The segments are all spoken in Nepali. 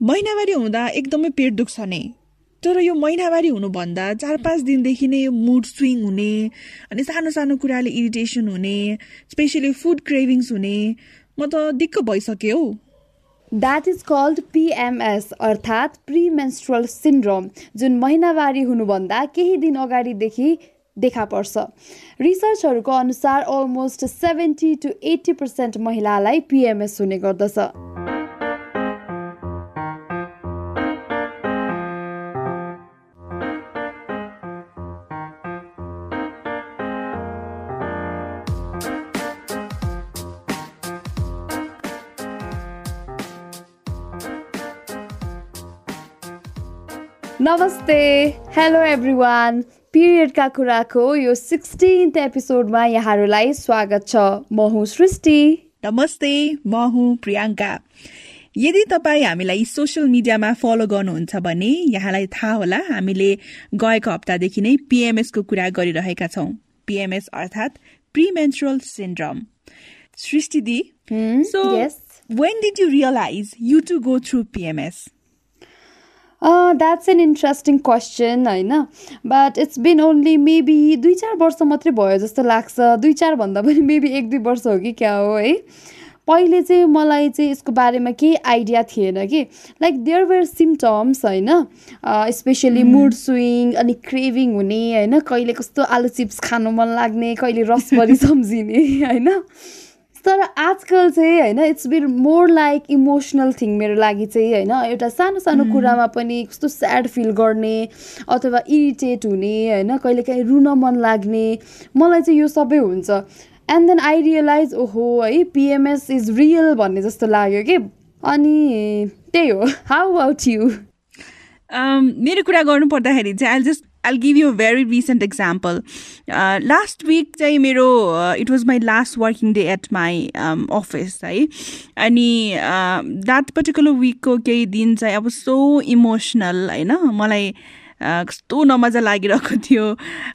महिनावारी हुँदा एकदमै पेट दुख्छ नै तर यो महिनावारी हुनुभन्दा चार पाँच दिनदेखि नै मुड स्विङ हुने अनि सानो सानो कुराले इरिटेसन हुने स्पेसली फुड क्रेभिङ्स हुने म त दिक्क भइसकेँ हौ। द्याट इज कल्ड पिएमएस अर्थात् प्रिमेन्स्ट्रल सिन्ड्रोम जुन महिनावारी हुनुभन्दा केही दिन अगाडिदेखि देखा पर्छ। रिसर्चहरूको अनुसार almost seventy to eighty percent महिलालाई पिएमएस हुने गर्दछ। नमस्ते हेलो एभ्री वान पिरियडका कुराको यो सिक्सटिन्थ एपिसोडमा यहाँहरूलाई स्वागत छ। म हुँ सृष्टि। नमस्ते म हुँ प्रियङ्का। यदि तपाईँ हामीलाई सोसियल मिडियामा फलो गर्नुहुन्छ भने यहाँलाई थाहा होला हामीले गएको हप्तादेखि नै पिएमएसको कुरा गरिरहेका छौँ। पिएमएस अर्थात् premenstrual syndrome Srishti the so when did you realise you to go through PMS that's an interesting question होइन? But it's been only maybe दुई चार वर्ष मात्रै भयो जस्तो लाग्छ। दुई चार भन्दा पनि मेबी एक दुई वर्ष हो कि क्या हो है? पहिले चाहिँ मलाई चाहिँ यसको बारेमा केही आइडिया थिएन कि। लाइक देयर वेयर सिम्टम्स होइन? स्पेसली मुड स्विङ अनि क्रेभिङ हुने होइन? कहिले कस्तो आलु चिप्स खानु मन लाग्ने कहिले रसभरी सम्झिने होइन? तर आजकल चाहिँ होइन it's been more like emotional thing मेरो लागि चाहिँ होइन। एउटा सानो सानो कुरामा पनि कस्तो स्याड फिल गर्ने अथवा इरिटेट हुने होइन कहिलेकाहीँ रुन मन लाग्ने मलाई चाहिँ यो सबै हुन्छ। एन्ड देन आई रियलाइज ओहो है पिएमएस इज रियल भन्ने जस्तो लाग्यो कि? अनि त्यही हो। हाउ अबाउट यु मेरो कुरा गर्नु पर्दाखेरि चाहिँ I just I'll give you a very recent example. Uh, last week चाहिँ मेरो it was my last working day at my office है अनि द्याट पर्टिकुलर विकको केही दिन चाहिँ अब सो इमोसनल होइन मलाई कस्तो नमजा लागिरहेको थियो.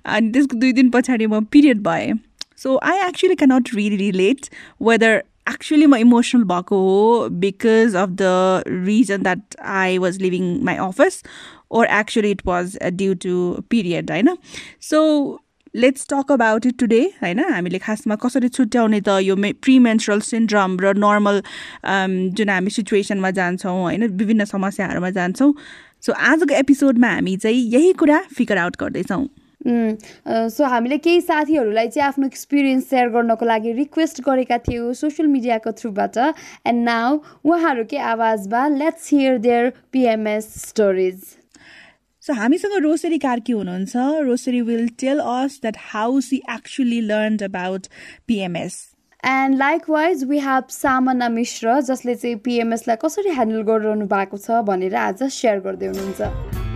अनि त्यसको दुई दिन पछाडि म पिरियड भएँ. So I actually cannot really relate whether actually म इमोसनल भएको हो because of the reason that I was leaving my office or actually it was due to period होइन so let's talk about it today होइन हामीले खासमा कसरी छुट्याउने त यो मे प्रिमेन्सुरल सिन्ड्रम र नर्मल जुन हामी सिचुएसनमा जान्छौँ होइन विभिन्न समस्याहरूमा जान्छौँ सो आजको एपिसोडमा हामी चाहिँ यही कुरा फिगर आउट गर्दैछौँ सो हामीले केही साथीहरूलाई चाहिँ आफ्नो एक्सपिरियन्स सेयर गर्नको लागि रिक्वेस्ट गरेका थियौँ सोसियल मिडियाको थ्रुबाट एन्ड नाउ उहाँहरूकै आवाजमा let's hear their PMS stories so हामीसँग रोसरी कार्की हुनुहुन्छ। Rosary will tell us that how she actually learn about PMS and likewise we have Samana Mishra जसले चाहिँ पिएमएसलाई कसरी ह्यान्डल गरिरहनु भएको छ भनेर आज सेयर गर्दै हुनुहुन्छ।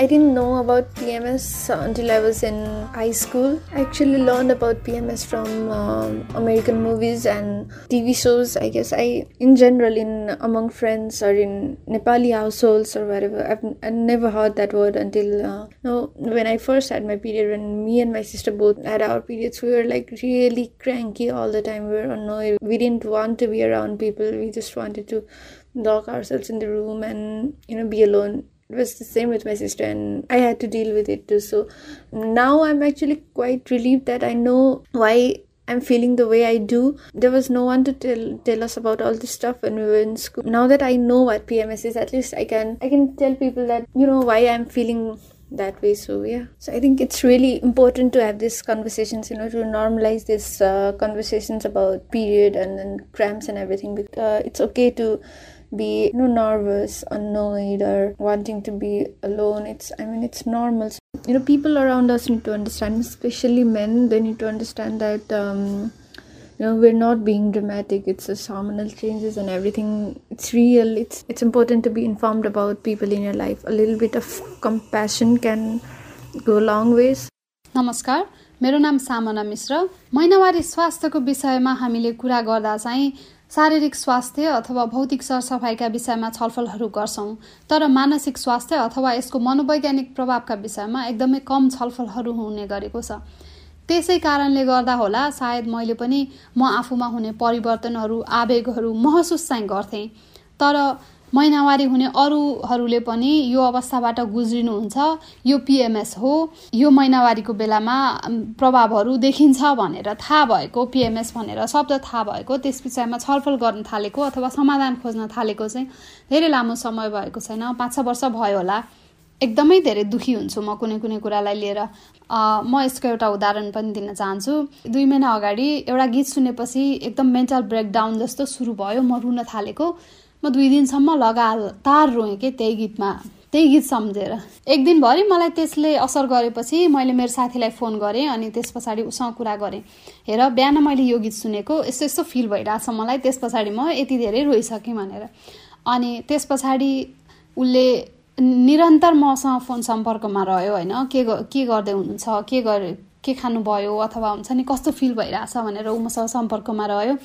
I didn't know about PMS until I was in high school. I actually learned about PMS from um, American movies and TV shows. I guess I, in general, in among friends or in Nepali households or wherever, I've, I've never heard that word until uh, no. When I first had my period, when me and my sister both had our periods, we were like really cranky all the time. We were annoyed. We didn't want to be around people. We just wanted to lock ourselves in the room and you know be alone it was the same with my sister and i had to deal with it too so now i'm actually quite relieved that i know why I'm feeling the way I do. There was no one to tell tell us about all this stuff when we were in school. Now that I know what PMS is, at least I can I can tell people that you know why I'm feeling that way. So yeah, so I think it's really important to have these conversations, you know, to normalize these uh, conversations about period and then cramps and everything. Because uh, it's okay to be you know nervous annoyed or wanting to be alone it's i mean it's normal you know people around us need to understand especially men they need to understand that um, you know we're not being dramatic it's just hormonal changes and everything it's real it's it's important to be informed about people in your life a little bit of compassion can go a long ways नमस्कार मेरो नाम सामना मिश्र महिनावारी स्वास्थ्यको विषयमा हामीले कुरा गर्दा चाहिँ शारीरिक स्वास्थ्य अथवा भौतिक सरसफाइका विषयमा छलफलहरू गर्छौँ तर मानसिक स्वास्थ्य अथवा यसको मनोवैज्ञानिक प्रभावका विषयमा एकदमै कम छलफलहरू हुने गरेको छ। त्यसै कारणले गर्दा होला सायद मैले पनि म आफूमा हुने परिवर्तनहरू आवेगहरू महसुस चाहिँ गर्थेँ। तर महिनावारी हुने अरूहरूले पनि यो अवस्थाबाट गुज्रिनुहुन्छ। यो पिएमएस हो। यो महिनावारीको बेलामा प्रभावहरू देखिन्छ भनेर थाहा भएको पिएमएस भनेर शब्द थाहा भएको त्यस विषयमा छलफल गर्न थालेको अथवा समाधान खोज्न थालेको चाहिँ धेरै लामो समय भएको छैन। पाँच छ वर्ष भयो होला। एकदमै धेरै दुखी हुन्छु म कुनै कुनै कुरालाई लिएर। म यसको एउटा उदाहरण पनि दिन चाहन्छु। दुई महिना अगाडि एउटा गीत सुनेपछि एकदम मेन्टल ब्रेकडाउन जस्तो सुरु भयो। म रुन थालेको। म दुई दिनसम्म लगातार रोएँ कि त्यही गीतमा त्यही गीत सम्झेर। एक दिनभरि मलाई त्यसले असर गरेपछि मैले मेरो साथीलाई फोन गरेँ अनि त्यस पछाडि उसँग कुरा गरेँ। हेर बिहान मैले यो गीत सुनेको यस्तो यस्तो फिल भइरहेछ मलाई त्यस पछाडि म यति धेरै रोइसकेँ भनेर। अनि त्यस पछाडि उसले निरन्तर मसँग फोन सम्पर्कमा रह्यो होइन? के के गर्दै हुनुहुन्छ? के गरे के खानुभयो? अथवा हुन्छ नि कस्तो फिल भइरहेछ भनेर ऊ मसँग सम्पर्कमा रह्यो।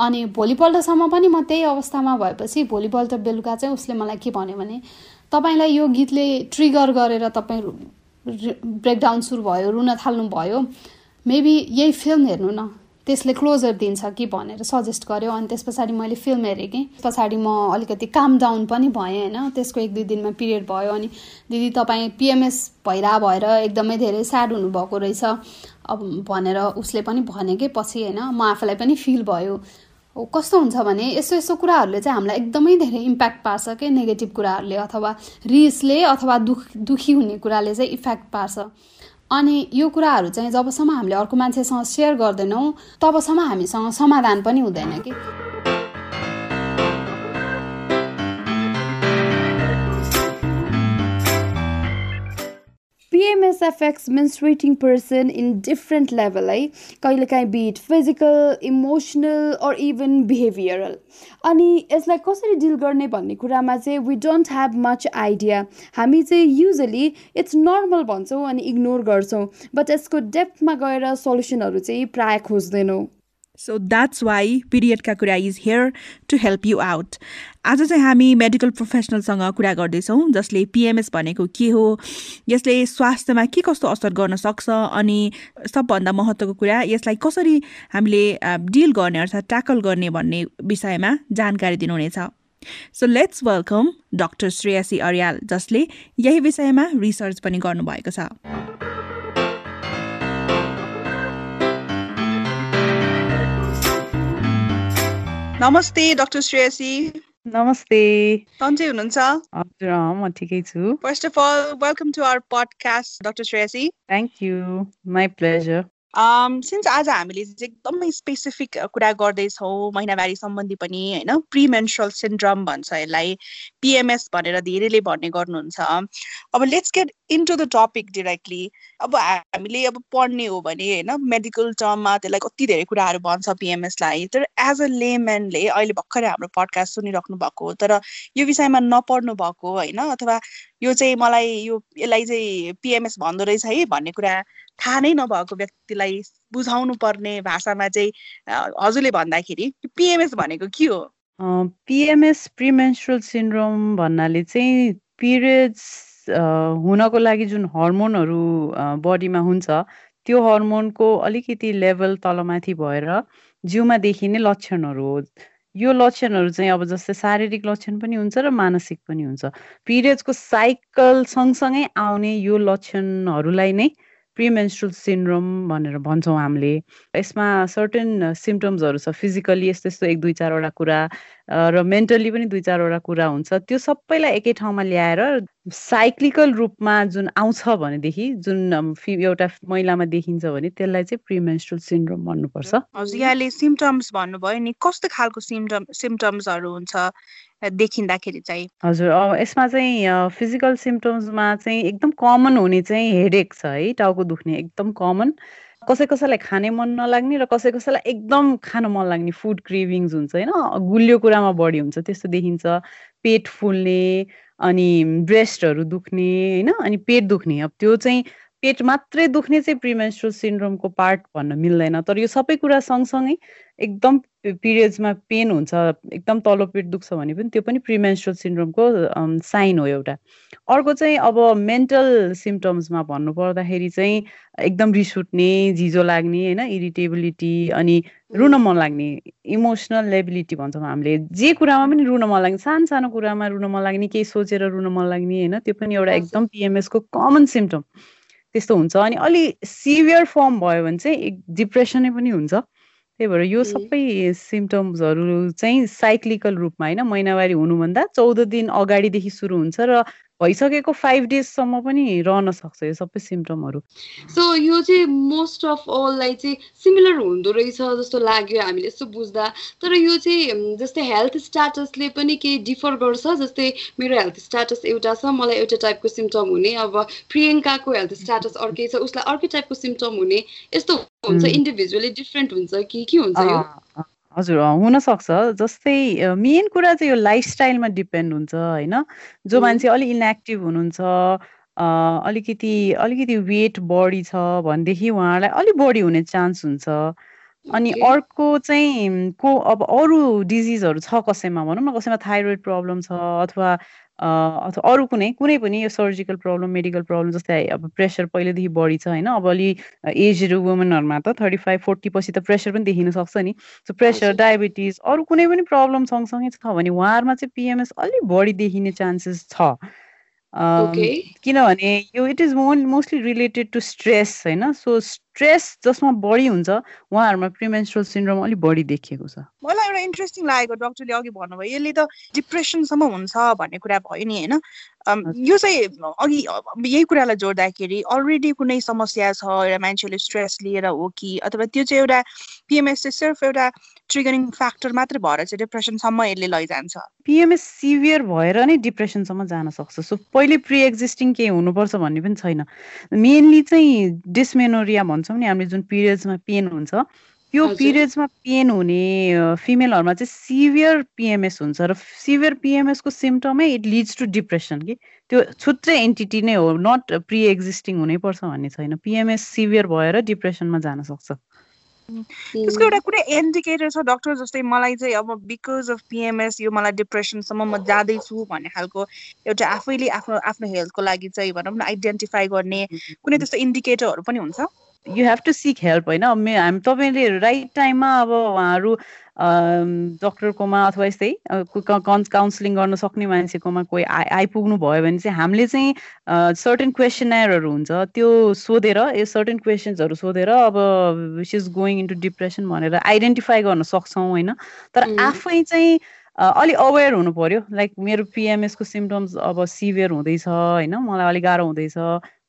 अनि भोलिपल्टसम्म पनि म त्यही अवस्थामा भएपछि भोलिपल्ट बेलुका चाहिँ उसले मलाई के भन्यो भने तपाईँलाई यो गीतले ट्रिगर गरेर तपाईँ ब्रेकडाउन सुरु भयो रुन थाल्नु भयो मेबी यही फिल्म हेर्नु न। त्यसले क्लोजर दिन्छ कि भनेर सजेस्ट गर्यो। अनि त्यस पछाडि मैले फिल्म हेरेँ कि पछाडि म अलिकति काम डाउन पनि भएँ होइन। त्यसको एक दुई दिनमा पिरियड भयो। अनि दिदी तपाईँ पिएमएस भइरह भएर एकदमै धेरै स्याड हुनुभएको रहेछ। अब भनेर उसले पनि भने कि पछि होइन। म आफूलाई पनि फिल भयो। कस्तो हुन्छ भने यस्तो यस्तो कुराहरूले चाहिँ हामीलाई एकदमै धेरै इम्प्याक्ट पार्छ क्या नेगेटिभ कुराहरूले अथवा रिसले अथवा दुख दुखी हुने कुराले चाहिँ इफेक्ट पार्छ। अनि यो कुराहरू चाहिँ जबसम्म हामीले अर्को मान्छेसँग सेयर गर्दैनौँ तबसम्म हामीसँग समाधान पनि हुँदैन कि? PMS affects menstruating person in different level है कहिलेकाहीँ bit physical emotional or even behavioural अनि यसलाई कसरी डिल गर्ने भन्ने कुरामा चाहिँ we don't have much idea हामी चाहिँ युजली इट्स नर्मल भन्छौँ अनि इग्नोर गर्छौँ बट यसको डेप्थमा गएर सल्युसनहरू चाहिँ प्रायः खोज्दैनौँ। सो द्याट्स वाइ पिरियडका कुरा is here to help you out आज चाहिँ हामी मेडिकल प्रोफेसनलसँग कुरा गर्दैछौँ जसले पिएमएस भनेको के हो यसले स्वास्थ्यमा के कस्तो असर गर्न सक्छ अनि सबभन्दा महत्त्वको कुरा यसलाई कसरी हामीले डिल गर्ने अर्थात् ट्याकल गर्ने भन्ने विषयमा जानकारी दिनुहुनेछ। So let's welcome doctor Shreyasi Aryal जसले यही विषयमा रिसर्च पनि गर्नुभएको छ। नमस्ते डाक्टर श्रेयसी। नमस्ते। सन्चै हुनुहुन्छ? हजुर म ठिकै छु। First of all welcome to our podcast doctor Shreyasi. Thank you my pleasure since आज हामीले चाहिँ एकदमै स्पेसिफिक कुरा गर्दैछौँ महिनावारी सम्बन्धी पनि होइन? प्रिमेन्सुरल सिन्ड्रम भन्छ यसलाई। पिएमएस भनेर धेरैले भन्ने गर्नुहुन्छ। अब let's get into the topic directly अब हामीले अब पढ्ने हो भने होइन मेडिकल टर्ममा त्यसलाई कति धेरै कुराहरू भन्छ पिएमएसलाई तर एज अ लेम्यानले अहिले भर्खरै हाम्रो पडकास्ट सुनिराख्नु भएको तर यो विषयमा नपढ्नु भएको होइन अथवा यो चाहिँ मलाई यो यसलाई चाहिँ पिएमएस भन्दो रहेछ है भन्ने कुरा थाहा नै नभएको व्यक्तिलाई बुझाउनु पर्ने भाषामा चाहिँ हजुरले भन्दाखेरि पिएमएस भनेको के हो? पिएमएस प्रिमेन्स्ट्रुअल सिन्ड्रोम भन्नाले चाहिँ पिरियड्स हुनको लागि जुन हर्मोनहरू बडीमा हुन्छ त्यो हर्मोनको अलिकति लेभल तलमाथि भएर जिउमा देखिने लक्षणहरू हो। यो लक्षणहरू चाहिँ अब जस्तै शारीरिक लक्षण पनि हुन्छ र मानसिक पनि हुन्छ। पिरियड्सको साइकल सँगसँगै आउने यो लक्षणहरूलाई नै प्रिमेन्स्ट्रुल सिन्ड्रोम भनेर भन्छौँ हामीले। यसमा सर्टेन सिम्टम्सहरू छ फिजिकल्ली यस्तो यस्तो एक दुई चारवटा कुरा र मेन्टल्ली पनि दुई चारवटा कुरा हुन्छ। त्यो सबैलाई एकै ठाउँमा ल्याएर साइक्लिकल रूपमा जुन आउँछ भनेदेखि जुन एउटा महिलामा देखिन्छ भने त्यसलाई चाहिँ प्रिमेन्स्ट्रुल सिन्ड्रोम भन्नुपर्छ। हजुर यहाँले सिम्टम्स भन्नुभयो नि कस्तो खालको सिम्टम सिम्टम्सहरू हुन्छ देखिँदाखेरि चाहिँ? हजुर अब यसमा चाहिँ फिजिकल सिम्टम्समा चाहिँ एकदम कमन हुने चाहिँ हेडेक छ है टाउको दुख्ने एकदम कमन कसै कसैलाई खाने मन नलाग्ने र कसै कसैलाई एकदम खान मन लाग्ने फुड क्रेभिङ्स हुन्छ होइन? गुलियो कुरामा बढी हुन्छ त्यस्तो देखिन्छ। पेट फुल्ने अनि ब्रेस्टहरू दुख्ने होइन? अनि पेट दुख्ने। अब त्यो चाहिँ पेट मात्रै दुख्ने चाहिँ प्रिमेन्स्ट्रुअल सिन्ड्रोमको पार्ट भन्न मिल्दैन तर यो सबै कुरा सँगसँगै एकदम पिरियड्समा पेन हुन्छ एकदम तल्लो पेट दुख्छ भने पनि त्यो पनि प्रिमेन्स्ट्रुअल सिन्ड्रोमको साइन हो एउटा। अर्को चाहिँ अब मेन्टल सिम्टम्समा भन्नु पर्दाखेरि चाहिँ एकदम रिस उठ्ने झिजो लाग्ने होइन इरिटेबिलिटी अनि रुन मन लाग्ने इमोसनल लेबिलिटी भन्छौँ हामीले। जे कुरामा पनि रुन मन लाग्ने सानो सानो कुरामा रुन मन लाग्ने केही सोचेर रुन मन लाग्ने होइन त्यो पनि एउटा एकदम पिएमएसको कमन सिम्टम। त्यस्तो हुन्छ। अनि अलि सिभियर फर्म भयो भने चाहिँ डिप्रेसनै पनि हुन्छ। त्यही भएर यो सबै सिम्टम्सहरू चाहिँ साइक्लिकल रूपमा होइन महिनावारी हुनुभन्दा चौध दिन अगाडिदेखि सुरु हुन्छ र भइसकेको फाइभ डेजसम्म पनि रहन सक्छ यो सबै सिम्टमहरू सो यो चाहिँ मोस्ट अफ अललाई चाहिँ सिमिलर हुँदो रहेछ जस्तो लाग्यो हामीले यस्तो बुझ्दा। तर यो चाहिँ जस्तै हेल्थ स्ट्याटसले पनि केही डिफर गर्छ जस्तै मेरो हेल्थ स्ट्याटस एउटा छ मलाई एउटा टाइपको सिम्टम हुने। अब प्रियङ्काको हेल्थ स्ट्याटस अर्कै छ उसलाई अर्कै टाइपको सिम्टम हुने। यस्तो हुन्छ इन्डिभिजुअली डिफ्रेन्ट हुन्छ कि के हुन्छ यो? हजुर हुनसक्छ। जस्तै मेन कुरा चाहिँ यो लाइफस्टाइलमा डिपेन्ड हुन्छ होइन? जो मान्छे अलिक इनएक्टिभ हुनुहुन्छ अलिकति अलिकति वेट बढी छ भनेदेखि उहाँलाई अलिक बढी हुने चान्स हुन्छ। अनि अर्को चाहिँ को अब अरू डिजिजहरू छ कसैमा? भनौँ न कसैमा थाइरोइड प्रब्लम छ अथवा अथवा अरू कुनै कुनै पनि यो सर्जिकल प्रब्लम मेडिकल प्रब्लम जस्तै अब प्रेसर पहिलेदेखि बढी छ होइन? अब अलि एजहरू वुमेनहरूमा त थर्टी फाइभ फोर्टी पछि त प्रेसर पनि देखिन सक्छ नि। सो प्रेसर डायबिटिज अरू कुनै पनि प्रब्लम सँगसँगै छ भने उहाँहरूमा चाहिँ पिएमएस अलिक बढी देखिने चान्सेस छ। किनभने यो it is mo mostly related to stress होइन? सो स्ट्रेस जसमा बढी हुन्छ उहाँहरूमा प्रिमेन्स्ट्रल सिन्ड्रोम अलिक बढी देखिएको छ। मलाई एउटा इन्ट्रेस्टिङ लागेको डक्टरले अघि भन्नुभयो यसले त डिप्रेसनसम्म हुन्छ भन्ने कुरा भयो नि होइन? यो चाहिँ अघि यही कुरालाई जोड्दाखेरि अलरेडी कुनै समस्या छ एउटा मान्छेले स्ट्रेस लिएर हो कि अथवा त्यो चाहिँ एउटा पिएमएस चाहिँ सिर्फ एउटा ट्रिगरिङ फ्याक्टर मात्रै भएर चाहिँ डिप्रेसनसम्म यसले लैजान्छ। पिएमएस सिभियर भएर नै डिप्रेसनसम्म जान सक्छ। सो पहिले प्रि एक्जिस्टिङ केही हुनुपर्छ भन्ने पनि छैन। मेनली चाहिँ डिसमेनोरिया भन्छौँ नि हामीले जुन पिरियड्समा पेन हुन्छ त्यो पिरियड्समा पेन हुने फिमेलहरूमा चाहिँ सिभियर पिएमएस हुन्छ र सिभियर पिएमएसको सिम्टमै इट लिड्स टु डिप्रेसन कि त्यो छुट्टै एन्टिटी नै हो नट प्रि एक्जिस्टिङ हुनैपर्छ भन्ने छैन। पिएमएस सिभियर भएर डिप्रेसनमा जान सक्छ। त्यसको एउटा कुनै इन्डिकेटर छ डक्टर जस्तै मलाई चाहिँ अब बिकज अफ पिएमएस यो मलाई डिप्रेसनसम्म म जाँदैछु भन्ने खालको एउटा आफैले आफ्नो आफ्नो हेल्थको लागि चाहिँ भनौँ न आइडेन्टिफाई गर्ने कुनै त्यस्तो इन्डिकेटरहरू पनि हुन्छ? You have to seek help होइन? हामी तपाईँले राइट टाइममा अब उहाँहरू डक्टरकोमा अथवा यस्तै काउन्सिलिङ गर्न सक्ने मान्छेकोमा कोही आइ आइपुग्नु भयो भने चाहिँ हामीले चाहिँ सर्टेन क्वेसनरहरू हुन्छ त्यो सोधेर यो सर्टेन क्वेसन्सहरू सोधेर अब which is going into depression भनेर आइडेन्टिफाई गर्न सक्छौँ होइन? तर आफै चाहिँ अलिक अवेर हुनु पर्यो। लाइक मेरो पिएमएसको सिम्टम्स अब सिभियर हुँदैछ होइन? मलाई अलिक गाह्रो हुँदैछ।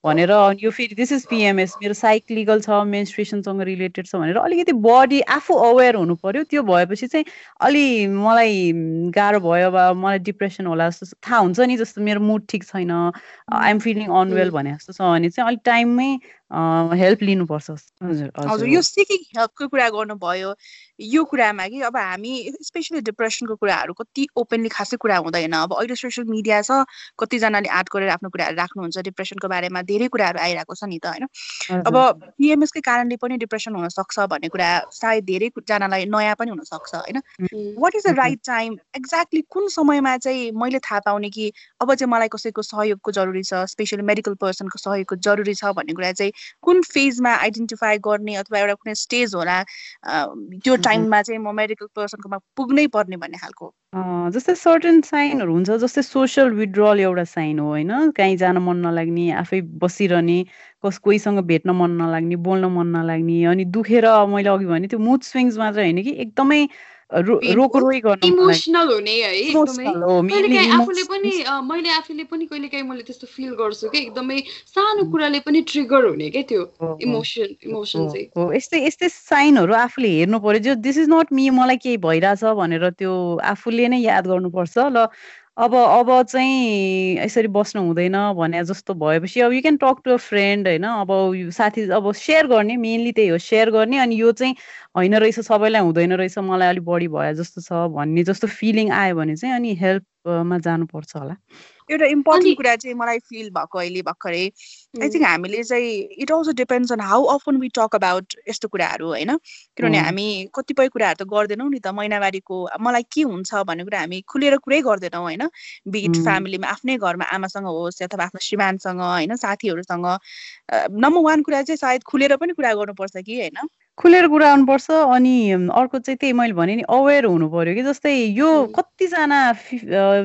भनेर यो फेरि दिस इज पिएमएस मेरो साइक्लिकल छ मेन्स्ट्रेसनसँग रिलेटेड छ भनेर अलिकति बडी आफू अवेर हुनु पर्यो। त्यो भएपछि चाहिँ अलि मलाई गाह्रो भयो वा मलाई डिप्रेसन होला जस्तो थाहा हुन्छ नि जस्तो मेरो मुड ठिक छैन आइएम फिलिङ अनवेल भने जस्तो छ भने चाहिँ अलिक टाइममै हेल्प लिनुपर्छ। हजुर हजुर यो सिकिङ हेल्पको कुरा गर्नुभयो यो कुरामा कि अब हामी स्पेसली डिप्रेसनको कुराहरू कति ओपनली खासै कुरा हुँदैन। अब अहिले सोसियल मिडिया छ कतिजनाले आर्ट गरेर आफ्नो कुराहरू राख्नुहुन्छ डिप्रेसनको बारेमा धेरै कुराहरू आइरहेको छ नि त होइन? अब पिएमएसकै कारणले पनि डिप्रेसन हुन सक्छ भन्ने कुरा सायद धेरैजनालाई नयाँ पनि हुनसक्छ होइन? What is the right time exactly कुन समयमा चाहिँ मैले थाहा पाउने कि अब चाहिँ मलाई कसैको सहयोगको जरुरी छ स्पेसली मेडिकल पर्सनको सहयोगको जरुरी छ भन्ने कुरा चाहिँ कुन फेजमा आइडेन्टिफाई गर्ने अथवा एउटा कुनै स्टेज होला त्यो टाइममा चाहिँ म मेडिकल पर्सनकोमा पुग्नै पर्ने भन्ने खालको। जस्तै सर्टन साइनहरू हुन्छ जस्तै सोसियल विड्रल एउटा साइन हो होइन? कहीँ जान मन नलाग्ने आफै बसिरहने कस कोहीसँग भेट्न मन नलाग्ने बोल्न मन नलाग्ने अनि दुखेर मैले अघि भने त्यो मुड स्विङ्स मात्र होइन कि एकदमै रोकरोई गर्न इमोसनल हुने है एकदमै। आफूले पनि मैले आफूले पनि कहिले काहीँ मैले त्यस्तो फिल गर्छु कि एकदमै सानो कुराले पनि ट्रिगर हुने क्या त्यो इमोसन इमोसन चाहिँ। यस्तै यस्तै साइनहरू आफूले हेर्नु पर्यो। जो दिस इज नट मी मलाई केही भइरहेछ भनेर त्यो आफूले नै याद गर्नुपर्छ। ल अब अब चाहिँ यसरी बस्नु हुँदैन भने जस्तो भएपछि अब you can talk to a friend होइन? अब साथी अब सेयर गर्ने मेनली त्यही हो सेयर गर्ने अनि यो चाहिँ होइन रहेछ सबैलाई हुँदैन रहेछ मलाई अलिक बढी भयो जस्तो छ भन्ने जस्तो फिलिङ आयो भने चाहिँ अनि हेल्पमा जानुपर्छ होला। एउटा इम्पोर्टेन्ट कुरा चाहिँ मलाई फिल भएको अहिले भर्खरै आई थिङ्क हामीले चाहिँ it also depends on how often we talk about यस्तो कुराहरू होइन? किनभने हामी कतिपय कुराहरू त गर्दैनौँ नि त महिनावारीको मलाई के हुन्छ भन्ने कुरा हामी खुलेर कुरै गर्दैनौँ होइन? बिट फ्यामिलीमा आफ्नै घरमा आमासँग होस् अथवा आफ्नो श्रीमानसँग होइन? साथीहरूसँग नम्बर वान कुरा चाहिँ सायद खुलेर पनि कुरा गर्नुपर्छ कि होइन? खुलेर कुरा गर्नुपर्छ अनि अर्को चाहिँ त्यही मैले भने नि अवेर हुनु पर्यो कि जस्तै यो कतिजना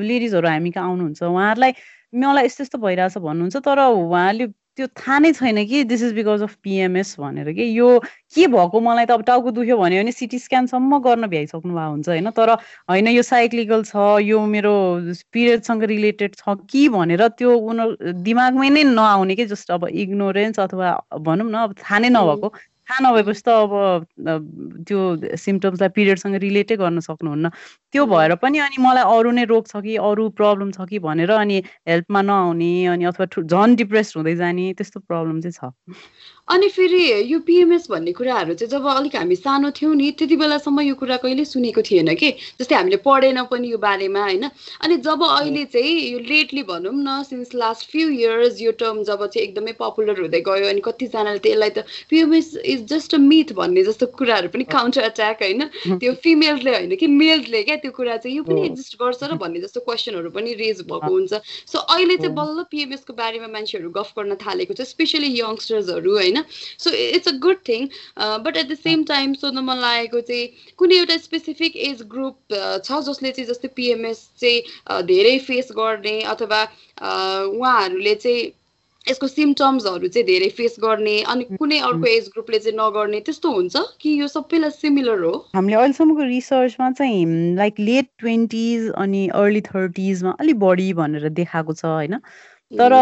लेडिजहरू हामी कहाँ आउनुहुन्छ उहाँहरूलाई मलाई यस्तो यस्तो भइरहेछ भन्नुहुन्छ तर उहाँले त्यो थाहा नै छैन कि this is because of PMS भनेर कि यो के भएको मलाई त अब टाउको दुख्यो भन्यो भने सिटी स्क्यानसम्म गर्न भ्याइसक्नु भएको हुन्छ होइन? तर होइन यो साइक्लिकल छ यो मेरो पिरियडसँग रिलेटेड छ कि भनेर त्यो उनीहरू दिमागमै नै नआउने कि जस्ट अब इग्नोरेन्स अथवा भनौँ न अब थाहा नै नभएको। थाहा नभएपछि त अब त्यो सिम्टम्सलाई पिरियडसँग रिलेटै गर्न सक्नुहुन्न। त्यो भएर पनि अनि मलाई अरू नै रोग छ कि अरू प्रब्लम छ कि भनेर अनि हेल्पमा नआउने अनि अथवा झन् डिप्रेस हुँदै जाने त्यस्तो प्रब्लम चाहिँ छ। अनि फेरि यो पिएमएस भन्ने कुराहरू चाहिँ जब अलिक हामी सानो थियौँ नि त्यति बेलासम्म यो कुरा कहिले सुनेको थिएन कि जस्तै हामीले पढेन पनि यो बारेमा होइन? अनि जब अहिले चाहिँ यो लेटली भनौँ न सिन्स लास्ट फ्यु इयर्स यो टर्म जब चाहिँ एकदमै पपुलर हुँदै गयो अनि कतिजनाले त यसलाई त PMS is just a myth भन्ने जस्तो कुराहरू पनि काउन्टर एट्याक होइन। त्यो फिमेल्सले होइन कि मेल्सले क्या त्यो कुरा चाहिँ यो पनि एक्जिस्ट गर्छ र भन्ने जस्तो क्वेसनहरू पनि रेज भएको हुन्छ। सो अहिले चाहिँ बल्ल पिएमएसको बारेमा मान्छेहरू गफ गर्न थालेको छ स्पेसली यङ्स्टर्सहरू होइन। So it's a good thing but at the same time सोध्न मन लागेको चाहिँ कुनै एउटा स्पेसिफिक एज ग्रुप छ जसले चाहिँ जस्तै पिएमएस चाहिँ धेरै फेस गर्ने अथवा उहाँहरूले चाहिँ यसको सिम्टम्सहरू चाहिँ धेरै फेस गर्ने अनि कुनै अर्को एज ग्रुपले चाहिँ नगर्ने त्यस्तो हुन्छ कि यो सबैलाई सिमिलर हो? हामीले अहिलेसम्मको रिसर्चमा चाहिँ लाइक लेट ट्वेन्टिज अनि अर्ली थर्टिजमा अलिक बढी भनेर देखाएको छ होइन? तर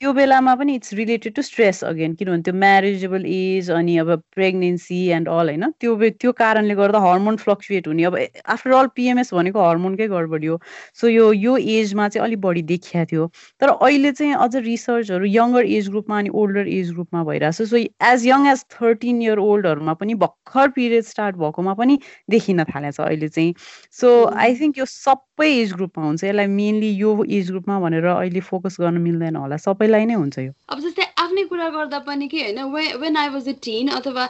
त्यो बेलामा पनि it's related to stress again किनभने त्यो म्यारेजेबल एज अनि अब प्रेग्नेन्सी एन्ड अल होइन त्यो त्यो कारणले गर्दा हर्मोन फ्लक्चुएट हुने। अब आफ्टर अल पिएमएस भनेको हर्मोनकै गडबडी हो। सो यो यो एजमा चाहिँ अलिक बढी देखिया थियो। तर अहिले चाहिँ अझ रिसर्चहरू यङ्गर एज ग्रुपमा अनि ओल्डर एज ग्रुपमा भइरहेको छ so as young as thirteen year ओल्डहरूमा पनि भर्खर पिरियड स्टार्ट भएकोमा पनि देखिन थालेको छ अहिले चाहिँ। सो आई थिङ्क यो सबै एज ग्रुपमा हुन्छ। यसलाई मेनली यो एज ग्रुपमा भनेर अहिले फोकस गर्न मिल्दैन होला। सबैलाई नै हुन्छ यो। अब जस्तै आफ्नै कुरा गर्दा पनि कि होइन when I was a teen अथवा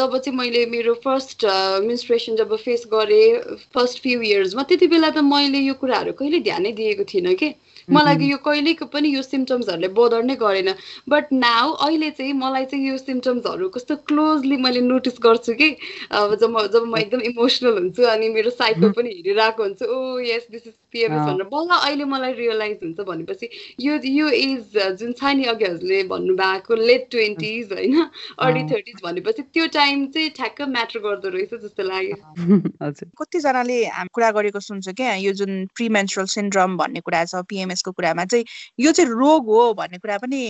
जब चाहिँ मैले मेरो फर्स्ट मिन्सट्रेसन जब फेस गरेँ फर्स्ट फ्यु इयर्समा त्यति बेला त मैले यो कुराहरू कहिले ध्यानै दिएको थिइनँ कि। मलाई यो कहिलेको पनि यो सिम्टम्सहरूले बोदर नै गरेन। बट नाउ अहिले चाहिँ मलाई चाहिँ यो सिम्टम्सहरू कस्तो क्लोजली मैले नोटिस गर्छु कि। अब जब म जब म एकदम इमोसनल हुन्छु अनि मेरो साइडमा पनि हेरिरहेको हुन्छु oh yes this is PMS भनेर बल्ल अहिले मलाई रियलाइज हुन्छ भनेपछि यो यो एज जुन छ नि अघि हजुरले भन्नुभएको लेट ट्वेन्टिज होइन अर्ली थर्टिज भनेपछि त्यो टाइम चाहिँ ठ्याक्क म्याटर गर्दो रहेछ जस्तो लाग्यो। कतिजनाले कुरा गरेको सुन्छ क्या यो जुन प्रिमेन्सुरल सिन्ड्रम भन्ने कुरा छ पिएमएस यसको कुरामा चाहिँ यो चाहिँ रोग हो भन्ने कुरा पनि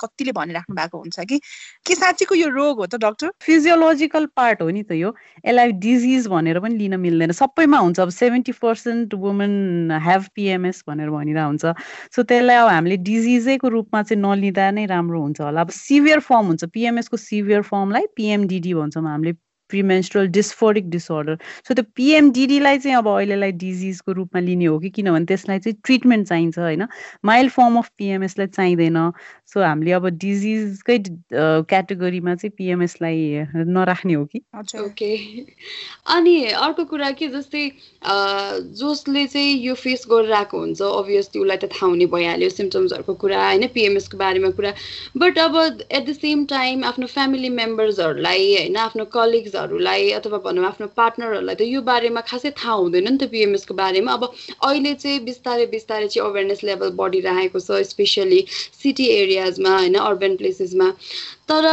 कतिले भनिराख्नु भएको हुन्छ कि? के साँच्चीको यो रोग हो त डक्टर फिजियोलोजिकल पार्ट हो नि त यो। यसलाई डिजिज भनेर पनि लिन मिल्दैन। सबैमा हुन्छ। अब seventy percent women have PMS भनेर भनिरहेको हुन्छ। सो त्यसलाई अब हामीले डिजिजैको रूपमा चाहिँ नलिँदा नै राम्रो हुन्छ होला। अब सिभियर फर्म हुन्छ। पिएमएसको सिभियर फर्मलाई पिएमडिडी भन्छौँ हामीले। प्रिमेन्स्ट्रल डिस्फोरिक डिसअर्डर सो त्यो पिएमडिडीलाई चाहिँ अब अहिलेलाई डिजिजको रूपमा लिने हो कि किनभने त्यसलाई चाहिँ ट्रिटमेन्ट चाहिन्छ होइन? माइल्ड फर्म अफ पिएमएसलाई चाहिँदैन। सो हामीले अब डिजिजकै क्याटेगोरीमा चाहिँ पिएमएसलाई नराख्ने हो कि? ओके। अनि अर्को कुरा के जस्तै जसले चाहिँ यो फेस गरिरहेको हुन्छ अभियसली उसलाई त थाहा हुने भइहाल्यो सिम्टम्सहरूको कुरा होइन? पिएमएसको बारेमा कुरा। बट अब एट द सेम टाइम आफ्नो फ्यामिली मेम्बर्सहरूलाई होइन? आफ्नो कलिग्स हरूलाई अथवा भनौँ आफ्नो पार्टनरहरूलाई त यो बारेमा खासै थाहा हुँदैन नि त पिएमएसको बारेमा। अब अहिले चाहिँ बिस्तारै बिस्तारै चाहिँ अवेरनेस लेभल बढिरहेको छ स्पेसली सिटी एरियाजमा होइन अर्बन प्लेसेसमा तर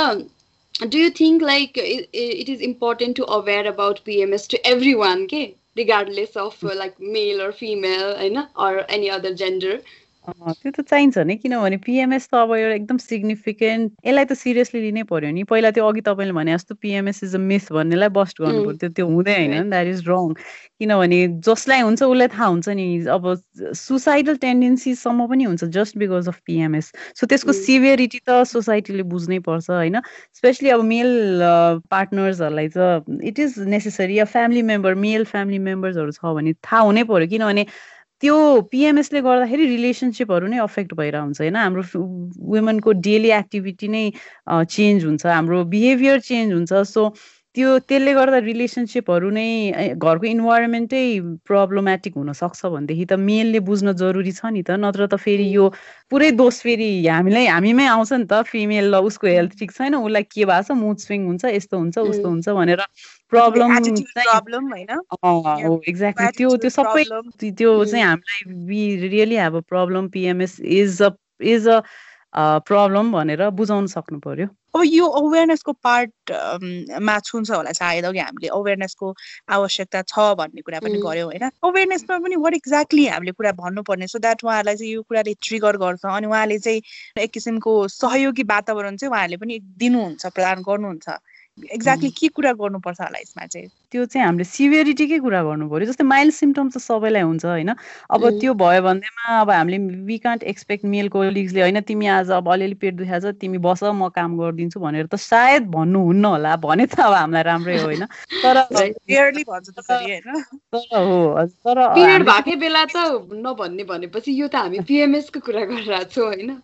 do you think like it is important to aware about PMS to every one के regardless of like male or female होइन अर एनी अदर जेन्डर त्यो त चाहिन्छ नि किनभने पिएमएस त अब एउटा एकदम सिग्निफिकेन्ट यसलाई त सिरियसली लिनै पर्यो नि। पहिला त्यो अघि तपाईँले भने जस्तो पिएमएस इज अ मिथ भन्नेलाई बस्ट गर्नु पर्थ्यो त्यो हुँदै होइन द्याट इज रङ किनभने जसलाई हुन्छ उसलाई थाहा हुन्छ नि अब सुसाइडल टेन्डेन्सीसम्म पनि हुन्छ just because of PMS so त्यसको सिभियरिटी त सोसाइटीले बुझ्नै पर्छ होइन। स्पेसली अब मेल पार्टनर्सहरूलाई त इट इज नेसेसरी अब फ्यामिली मेम्बर मेल फ्यामिली मेम्बर्सहरू छ भने थाहा हुनै पर्यो। किनभने त्यो पिएमएसले गर्दाखेरि रिलेसनसिपहरू नै अफेक्ट भइरहेको हुन्छ होइन? हाम्रो वुमेनको डेली एक्टिभिटी नै चेन्ज हुन्छ हाम्रो बिहेभियर चेन्ज हुन्छ। सो त्यो त्यसले गर्दा रिलेसनसिपहरू नै घरको इन्भाइरोमेन्टै प्रब्लमेटिक हुनसक्छ भनेदेखि त मेलले बुझ्न जरुरी छ नि त। नत्र त फेरि यो पुरै दोष फेरि हामीलाई हामीमै आउँछ नि त। फिमेल ल उसको हेल्थ ठिक छैन उसलाई के भएको छ मुड स्विङ हुन्छ यस्तो हुन्छ उस्तो हुन्छ भनेर प्रब्लम एक्ज्याक्टली त्यो त्यो सबै त्यो चाहिँ हामीलाई really have a problem PMS is a is a problem भनेर बुझाउन सक्नु पर्यो। अब यो अवेरनेसको पार्टमा छुन्छ होला सायद अघि हामीले अवेरनेसको आवश्यकता छ भन्ने कुरा पनि गऱ्यौँ होइन? अवेरनेसमा पनि वाट एक्ज्याक्टली हामीले कुरा भन्नुपर्ने सो द्याट उहाँहरूलाई चाहिँ यो कुराले ट्रिगर गर्छ अनि उहाँले चाहिँ एक किसिमको सहयोगी वातावरण चाहिँ उहाँहरूले पनि दिनुहुन्छ प्रदान गर्नुहुन्छ। एक्ज्याक्टली के कुरा गर्नुपर्छ होला यसमा चाहिँ? त्यो चाहिँ हामीले सिभियरिटीकै कुरा गर्नु पऱ्यो। जस्तै माइल्ड सिम्टम्स त सबैलाई हुन्छ होइन? अब त्यो भयो भन्दैमा अब हामीले वी कान्ट एक्सपेक्ट मेल कोलिग्सले होइन तिमी आज अब अलिअलि पेट दुखाएको छ तिमी बस म काम गरिदिन्छु भनेर त सायद भन्नुहुन्न होला। भने त अब हामीलाई राम्रै हो होइन? तर हो तर भएकै बेला त नभन्ने भनेपछि यो त हामी पिएमएसको कुरा गरिरहेको छौँ होइन?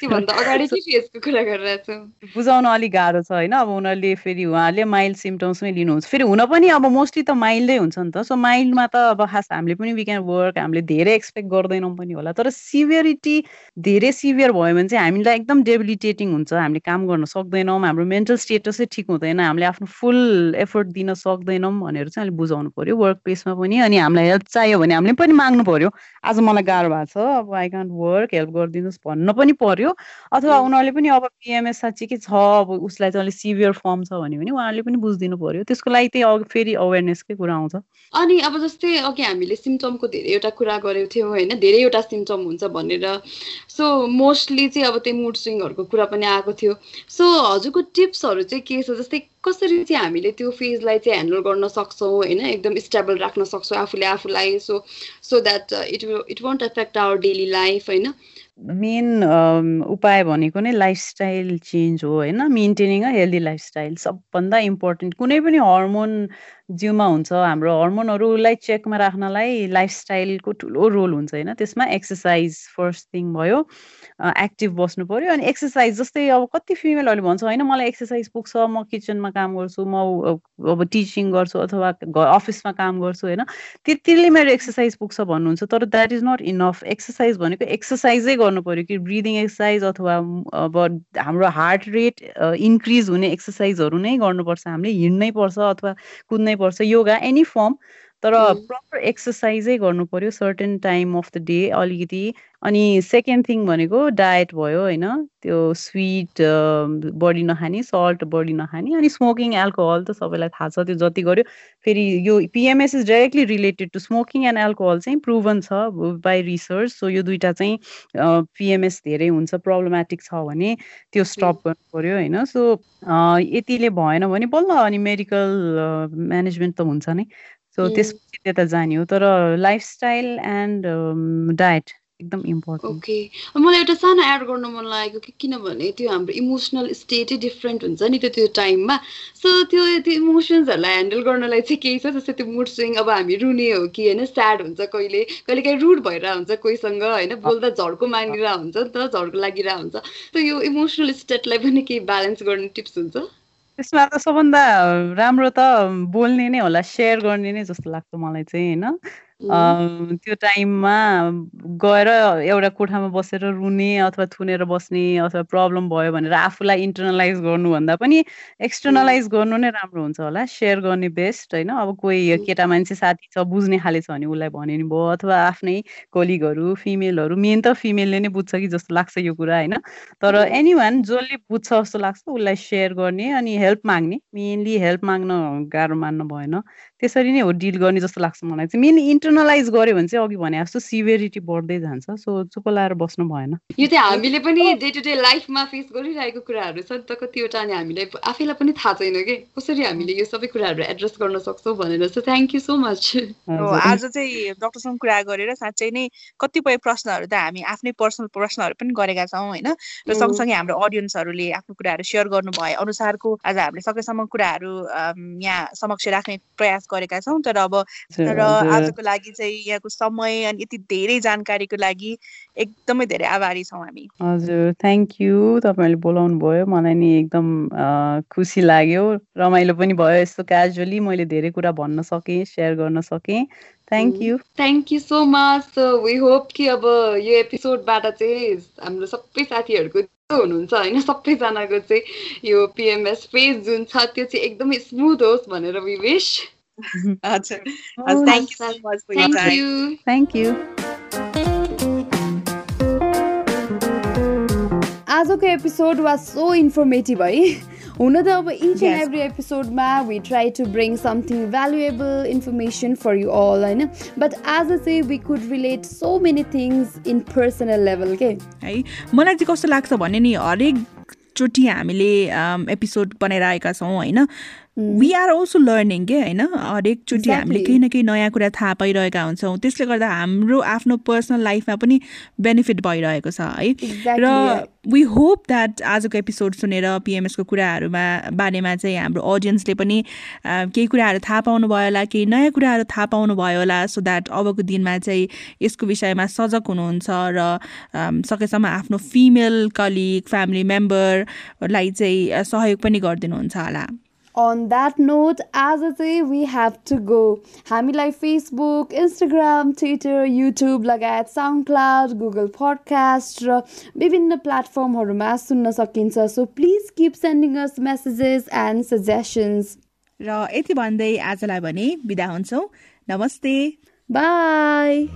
त्योभन्दा अगाडि के फेसको कुरा गरिरहेको छौँ बुझाउन अलिक गाह्रो छ होइन अब उनीहरूले फेरि उहाँहरूले माइल्ड सिम्टम्समै लिनुहुन्छ। फेरि हुन पनि अब मोस्टली त माइल्डै हुन्छ नि त। सो माइल्डमा त अब खास हामीले पनि वी क्यान वर्क हामीले धेरै एक्सपेक्ट गर्दैनौँ पनि होला। तर सिभियरिटी धेरै सिभियर भयो भने चाहिँ हामीलाई एकदम डेबिलिटेटिङ हुन्छ। हामीले काम गर्न सक्दैनौँ हाम्रो मेन्टल स्टेटसै ठिक हुँदैन। हामीले आफ्नो फुल एफोर्ट दिन सक्दैनौँ भनेर चाहिँ अहिले बुझाउनु पऱ्यो वर्क प्लेसमा पनि। अनि हामीलाई हेल्प चाहियो भने हामीले पनि माग्नु पऱ्यो आज मलाई गाह्रो भएको छ। अब आई कान्ट वर्क हेल्प गरिदिनुहोस् भन्न पनि पर्यो अथवा उनीहरूले पनि अब पिएमएस साँच्ची के छ? अब उसलाई चाहिँ अलिक सिभियर फर्म छ भने पनि उहाँहरूले पनि बुझिदिनु पर्यो। त्यसको लागि त्यही फेरि अवेरनेसकै कुरा आउँछ। अनि अब जस्तै अघि हामीले सिम्टमको धेरैवटा कुरा गरेको थियौँ होइन धेरैवटा सिम्टम हुन्छ भनेर। सो मोस्टली चाहिँ अब त्यो मुड स्विङहरूको कुरा पनि आएको थियो। सो हजुरको टिप्सहरू चाहिँ के छ? जस्तै कसरी चाहिँ हामीले त्यो फेजलाई चाहिँ ह्यान्डल गर्न सक्छौँ होइन? एकदम स्टेबल राख्न सक्छौँ आफूले आफूलाई। So so that it it won't affect our daily life होइन? मेन उपाय भनेको नै लाइफस्टाइल चेन्ज हो होइन? मेन्टेनिङ अ हेल्दी लाइफस्टाइल सबभन्दा इम्पोर्टेन्ट कुनै पनि हर्मोन जिउमा हुन्छ हाम्रो हर्मोनहरूलाई चेकमा राख्नलाई लाइफस्टाइलको ठुलो रोल हुन्छ होइन? त्यसमा एक्सर्साइज फर्स्ट थिङ भयो एक्टिभ बस्नु पऱ्यो अनि एक्सर्साइज जस्तै अब कति फिमेलहरूले भन्छ होइन? मलाई एक्सर्साइज पुग्छ म किचनमा काम गर्छु म अब टिचिङ गर्छु अथवा अफिसमा काम गर्छु होइन? त्यतिले मेरो एक्सर्साइज पुग्छ भन्नुहुन्छ तर that is not enough exercise भनेको एक्सर्साइजै गर्नु पऱ्यो कि ब्रिदिङ एक्सर्साइज अथवा अब हाम्रो हार्ट रेट इन्क्रिज हुने एक्सर्साइजहरू नै गर्नुपर्छ हामीले हिँड्नै पर्छ अथवा कुद्नै पर्छ योगा एनी फर्म तर प्रपर एक्सर्साइजै गर्नु पर्यो certain time of the day अलिकति। अनि सेकेन्ड थिङ भनेको डायट भयो होइन त्यो स्विट बढी नखाने सल्ट बढी नखाने अनि स्मोकिङ एल्कोहल त सबैलाई थाहा छ त्यो जति गर्यो। फेरि यो PMS is directly related to smoking and alcohol चाहिँ प्रुभन छ बाई रिसर्च सो यो दुइटा चाहिँ पिएमएस धेरै हुन्छ प्रब्लमेटिक छ भने त्यो स्टप गर्नु पर्यो होइन। सो यतिले भएन भने बल्ल अनि मेडिकल म्यानेजमेन्ट त हुन्छ नै। सो त्यसपछि त्यता जाने हो तर लाइफस्टाइल एन्ड डायट एकदम इम्पोर्टेन्ट ओके मलाई एउटा सानो एड गर्नु मन लागेको कि किनभने त्यो हाम्रो इमोसनल स्टेटै डिफ्रेन्ट हुन्छ नि त त्यो टाइममा सो त्यो त्यो इमोसन्सहरूलाई ह्यान्डल गर्नलाई चाहिँ केही छ जस्तै त्यो मुड स्विङ अब हामी रुने हो कि होइन स्याड हुन्छ कहिले कहिले काहीँ रुड भइरहेको हुन्छ कोहीसँग होइन बोल्दा झड्को मागिरहेको हुन्छ नि त झड्को लागिरहेको हुन्छ। त यो इमोसनल स्टेटलाई पनि केही ब्यालेन्स गर्ने टिप्स हुन्छ? त्यसमा त सबभन्दा राम्रो त बोल्ने नै होला सेयर गर्ने नै जस्तो लाग्छ मलाई चाहिँ होइन? त्यो टाइममा गएर एउटा कोठामा बसेर रुने अथवा थुनेर बस्ने अथवा प्रब्लम भयो भनेर आफूलाई इन्टरनलाइज गर्नुभन्दा पनि एक्सटर्नलाइज गर्नु नै राम्रो हुन्छ होला सेयर गर्ने बेस्ट होइन। अब कोही केटा मान्छे साथी छ बुझ्ने खाले छ भने उसलाई भने नि भयो अथवा आफ्नै कोलिगहरू फिमेलहरू मेन त फिमेलले नै बुझ्छ कि जस्तो लाग्छ यो कुरा होइन। तर एनी वान जसले बुझ्छ जस्तो लाग्छ उसलाई सेयर गर्ने अनि हेल्प माग्ने। मेनली हेल्प माग्न गाह्रो मान्नु भएन। त्यसरी नै हो डिल गर्ने जस्तो लाग्छ मलाई चाहिँ। मेन इन्टरनलाइज गऱ्यो भने चाहिँ अघि भने जस्तो सिभियरिटी बढ्दै जान्छ। सो चुप लाएर बस्नु भएन। यो चाहिँ हामीले पनि डे टु डे लाइफमा फेस गरिरहेको कुराहरू छ नि त कतिवटा अनि हामीलाई आफैलाई पनि थाहा छैन कि? कसरी हामीले यो सबै कुराहरू एड्रेस गर्न सक्छौँ भनेर। चाहिँ थ्याङ्क यू सो मच आज चाहिँ डक्टरसँग कुरा गरेर साँच्चै नै कतिपय प्रश्नहरू त हामी आफ्नै पर्सनल प्रश्नहरू पनि गरेका छौँ होइन? र सँगसँगै हाम्रो अडियन्सहरूले आफ्नो कुराहरू सेयर गर्नु भए अनुसारको आज हामीले सकेसम्म कुराहरू यहाँ समक्ष राख्ने प्रयास गरेका छौँ तर अब हजुर, र हजुर। आजको लागि चाहिँ यहाँको समय अनि यति धेरै जानकारीको लागि एकदमै धेरै आभारी छौँ हामी। हजुर थ्याङ्क यू तपाईँले बोलाउनु भयो। मलाई नि एकदम खुसी लाग्यो। रमाइलो पनि भयो यस्तो क्याजुअली मैले धेरै कुरा भन्न सकेँ सेयर गर्न सकेँ। Thank you thank you so much so we hope कि अब यो एपिसोडबाट चाहिँ हाम्रो सबै साथीहरूको हुनुहुन्छ होइन? सबैजनाको चाहिँ यो पिएमएस फेज जुन छ त्यो चाहिँ एकदमै स्मुथ होस् भनेर वी विश हजुर thank you so much for thank time you thank you आजको एपिसोड वाज सो इन्फर्मेटिभ है? हुन त अब इच एन्ड. एभ्री एपिसोडमा we try to bring something valuable information for you all होइन बट आज चाहिँ we could relate so many things in personal level के है? मलाई चाहिँ कस्तो लाग्छ भने नि हरेकचोटि हामीले एपिसोड बनाइरहेका छौँ होइन? वी आर अल्सो लर्निङ के होइन हरेकचोटि हामीले. केही न केही नयाँ कुरा थाहा पाइरहेका हुन्छौँ त्यसले गर्दा हाम्रो आफ्नो पर्सनल लाइफमा पनि बेनिफिट भइरहेको छ है. र वी होप द्याट आजको एपिसोड सुनेर पिएमएसको कुराहरूमा बारेमा चाहिँ हाम्रो अडियन्सले पनि केही कुराहरू थाहा पाउनु भयो होला केही नयाँ कुराहरू थाहा पाउनु भयो होला सो द्याट अबको दिनमा चाहिँ यसको विषयमा सजग हुनुहुन्छ र सकेसम्म आफ्नो फिमेल कलिग फ्यामिली मेम्बरलाई चाहिँ सहयोग पनि गरिदिनुहुन्छ होला अन द्याट नोट आज चाहिँ वी हेभ टु गो हामीलाई फेसबुक इन्स्टाग्राम ट्विटर युट्युब लगायत साउन्ड क्लाउड गुगल पडकास्ट र विभिन्न प्लेटफर्महरूमा सुन्न सकिन्छ so please keep sending us messages and suggestions र यति भन्दै आजलाई भने बिदा हुन्छौँ नमस्ते बाई